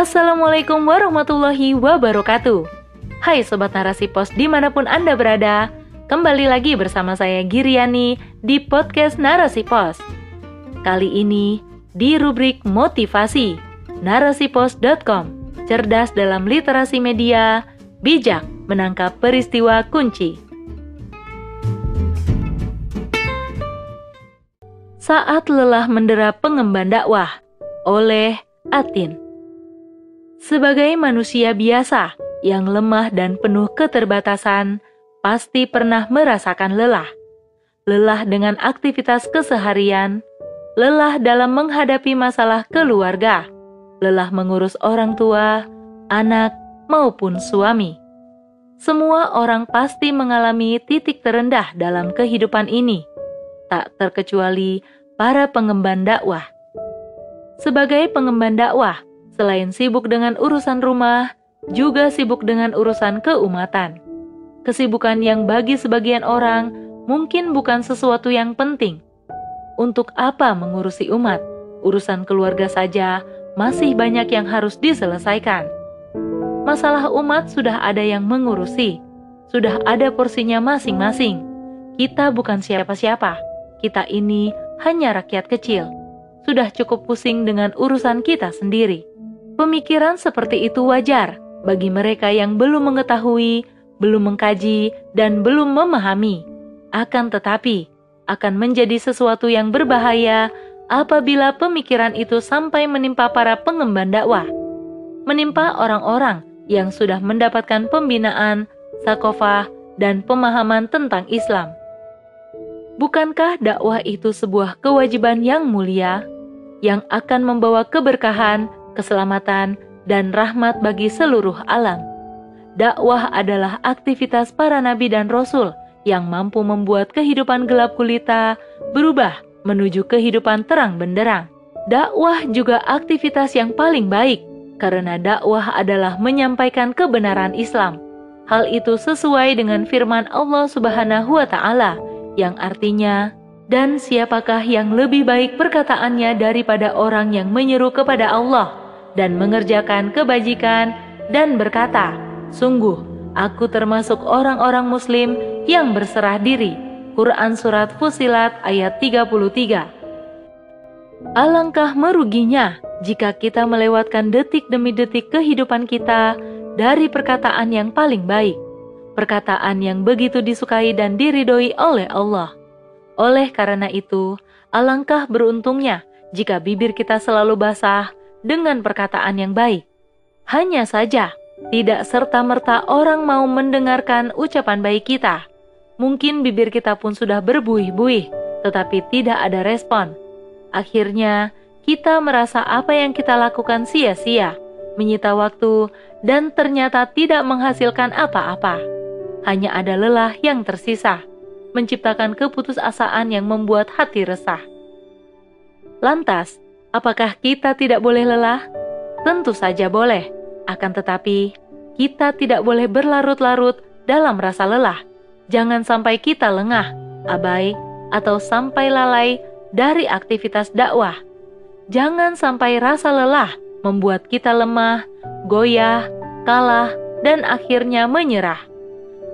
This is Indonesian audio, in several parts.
Assalamualaikum warahmatullahi wabarakatuh. Hai Sobat Narasi Pos di mana pun Anda berada Kembali lagi bersama saya Giriani di podcast Narasi Pos. Kali ini di rubrik motivasi narasipos.com Cerdas dalam literasi media, bijak menangkap peristiwa kunci. Saat lelah mendera pengemban dakwah oleh Atin sebagai manusia biasa yang lemah dan penuh keterbatasan, pasti pernah merasakan lelah. Lelah dengan aktivitas keseharian, lelah dalam menghadapi masalah keluarga, lelah mengurus orang tua, anak, maupun suami. Semua orang pasti mengalami titik terendah dalam kehidupan ini, tak terkecuali para pengemban dakwah. Sebagai pengemban dakwah, Selain sibuk dengan urusan rumah, juga sibuk dengan urusan keumatan. Kesibukan yang bagi sebagian orang mungkin bukan sesuatu yang penting. Untuk apa mengurusi umat? Urusan keluarga saja masih banyak yang harus diselesaikan. Masalah umat sudah ada yang mengurusi, sudah ada porsinya masing-masing. Kita bukan siapa-siapa, kita ini hanya rakyat kecil. Sudah cukup pusing dengan urusan kita sendiri. Pemikiran seperti itu wajar bagi mereka yang belum mengetahui, belum mengkaji, dan belum memahami. Akan tetapi, akan menjadi sesuatu yang berbahaya apabila pemikiran itu sampai menimpa para pengemban dakwah, menimpa orang-orang yang sudah mendapatkan pembinaan, sakofah, dan pemahaman tentang Islam. Bukankah dakwah itu sebuah kewajiban yang mulia yang akan membawa keberkahan keselamatan, dan rahmat bagi seluruh alam. Dakwah adalah aktivitas para nabi dan rasul yang mampu membuat kehidupan gelap gulita berubah menuju kehidupan terang benderang. Dakwah juga aktivitas yang paling baik karena dakwah adalah menyampaikan kebenaran Islam. Hal itu sesuai dengan firman Allah Subhanahu wa taala yang artinya dan siapakah yang lebih baik perkataannya daripada orang yang menyeru kepada Allah dan mengerjakan kebajikan dan berkata, Sungguh, aku termasuk orang-orang muslim yang berserah diri. Quran Surat Fusilat ayat 33 Alangkah meruginya jika kita melewatkan detik demi detik kehidupan kita dari perkataan yang paling baik, perkataan yang begitu disukai dan diridhoi oleh Allah. Oleh karena itu, alangkah beruntungnya jika bibir kita selalu basah dengan perkataan yang baik. Hanya saja, tidak serta-merta orang mau mendengarkan ucapan baik kita. Mungkin bibir kita pun sudah berbuih-buih, tetapi tidak ada respon. Akhirnya, kita merasa apa yang kita lakukan sia-sia, menyita waktu, dan ternyata tidak menghasilkan apa-apa. Hanya ada lelah yang tersisa, menciptakan keputusasaan yang membuat hati resah. Lantas, Apakah kita tidak boleh lelah? Tentu saja boleh, akan tetapi kita tidak boleh berlarut-larut dalam rasa lelah. Jangan sampai kita lengah, abai, atau sampai lalai dari aktivitas dakwah. Jangan sampai rasa lelah membuat kita lemah, goyah, kalah, dan akhirnya menyerah.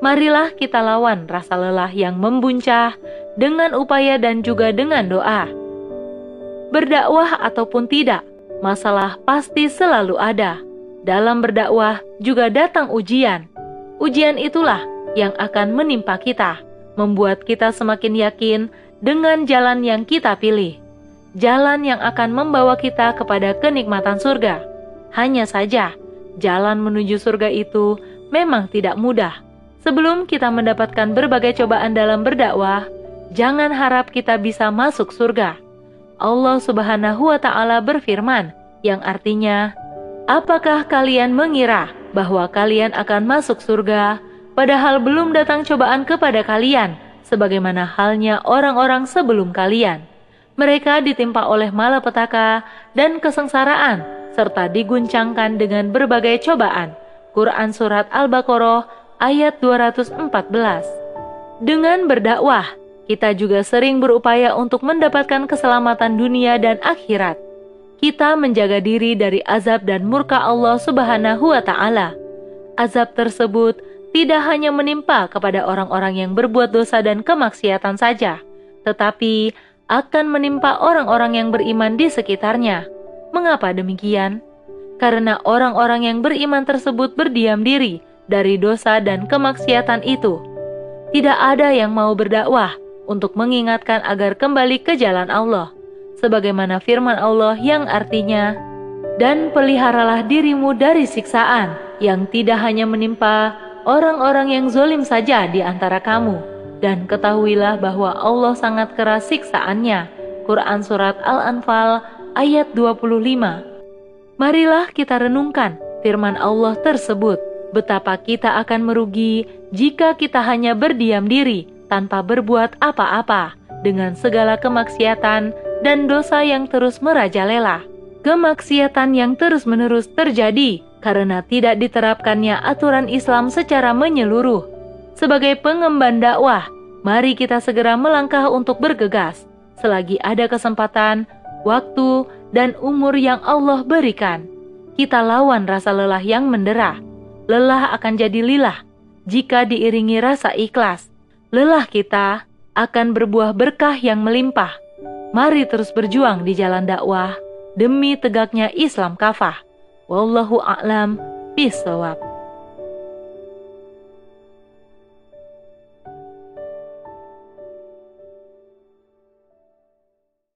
Marilah kita lawan rasa lelah yang membuncah dengan upaya dan juga dengan doa berdakwah ataupun tidak, masalah pasti selalu ada. Dalam berdakwah juga datang ujian. Ujian itulah yang akan menimpa kita, membuat kita semakin yakin dengan jalan yang kita pilih. Jalan yang akan membawa kita kepada kenikmatan surga. Hanya saja, jalan menuju surga itu memang tidak mudah. Sebelum kita mendapatkan berbagai cobaan dalam berdakwah, jangan harap kita bisa masuk surga Allah Subhanahu wa Ta'ala berfirman, yang artinya, "Apakah kalian mengira bahwa kalian akan masuk surga, padahal belum datang cobaan kepada kalian, sebagaimana halnya orang-orang sebelum kalian? Mereka ditimpa oleh malapetaka dan kesengsaraan, serta diguncangkan dengan berbagai cobaan." Quran Surat Al-Baqarah ayat 214 Dengan berdakwah, kita juga sering berupaya untuk mendapatkan keselamatan dunia dan akhirat. kita menjaga diri dari azab dan murka Allah Subhanahu wa Ta'ala. Azab tersebut tidak hanya menimpa kepada orang-orang yang berbuat dosa dan kemaksiatan saja, tetapi akan menimpa orang-orang yang beriman di sekitarnya. Mengapa demikian? Karena orang-orang yang beriman tersebut berdiam diri dari dosa dan kemaksiatan itu. Tidak ada yang mau berdakwah untuk mengingatkan agar kembali ke jalan Allah sebagaimana firman Allah yang artinya, "Dan peliharalah dirimu dari siksaan yang tidak hanya menimpa orang-orang yang zolim saja di antara kamu, dan ketahuilah bahwa Allah sangat keras siksaannya." Quran Surat Al-Anfal ayat 25 Marilah kita renungkan firman Allah tersebut, betapa kita akan merugi jika kita hanya berdiam diri tanpa berbuat apa-apa dengan segala kemaksiatan dan dosa yang terus merajalela. Kemaksiatan yang terus-menerus terjadi karena tidak diterapkannya aturan Islam secara menyeluruh. Sebagai pengemban dakwah, mari kita segera melangkah untuk bergegas selagi ada kesempatan, waktu, dan umur yang Allah berikan. Kita lawan rasa lelah yang mendera. Lelah akan jadi lilah jika diiringi rasa ikhlas. Lelah kita akan berbuah berkah yang melimpah Mari terus berjuang di jalan dakwah demi tegaknya Islam kafah. Wallahu a'lam bishawab.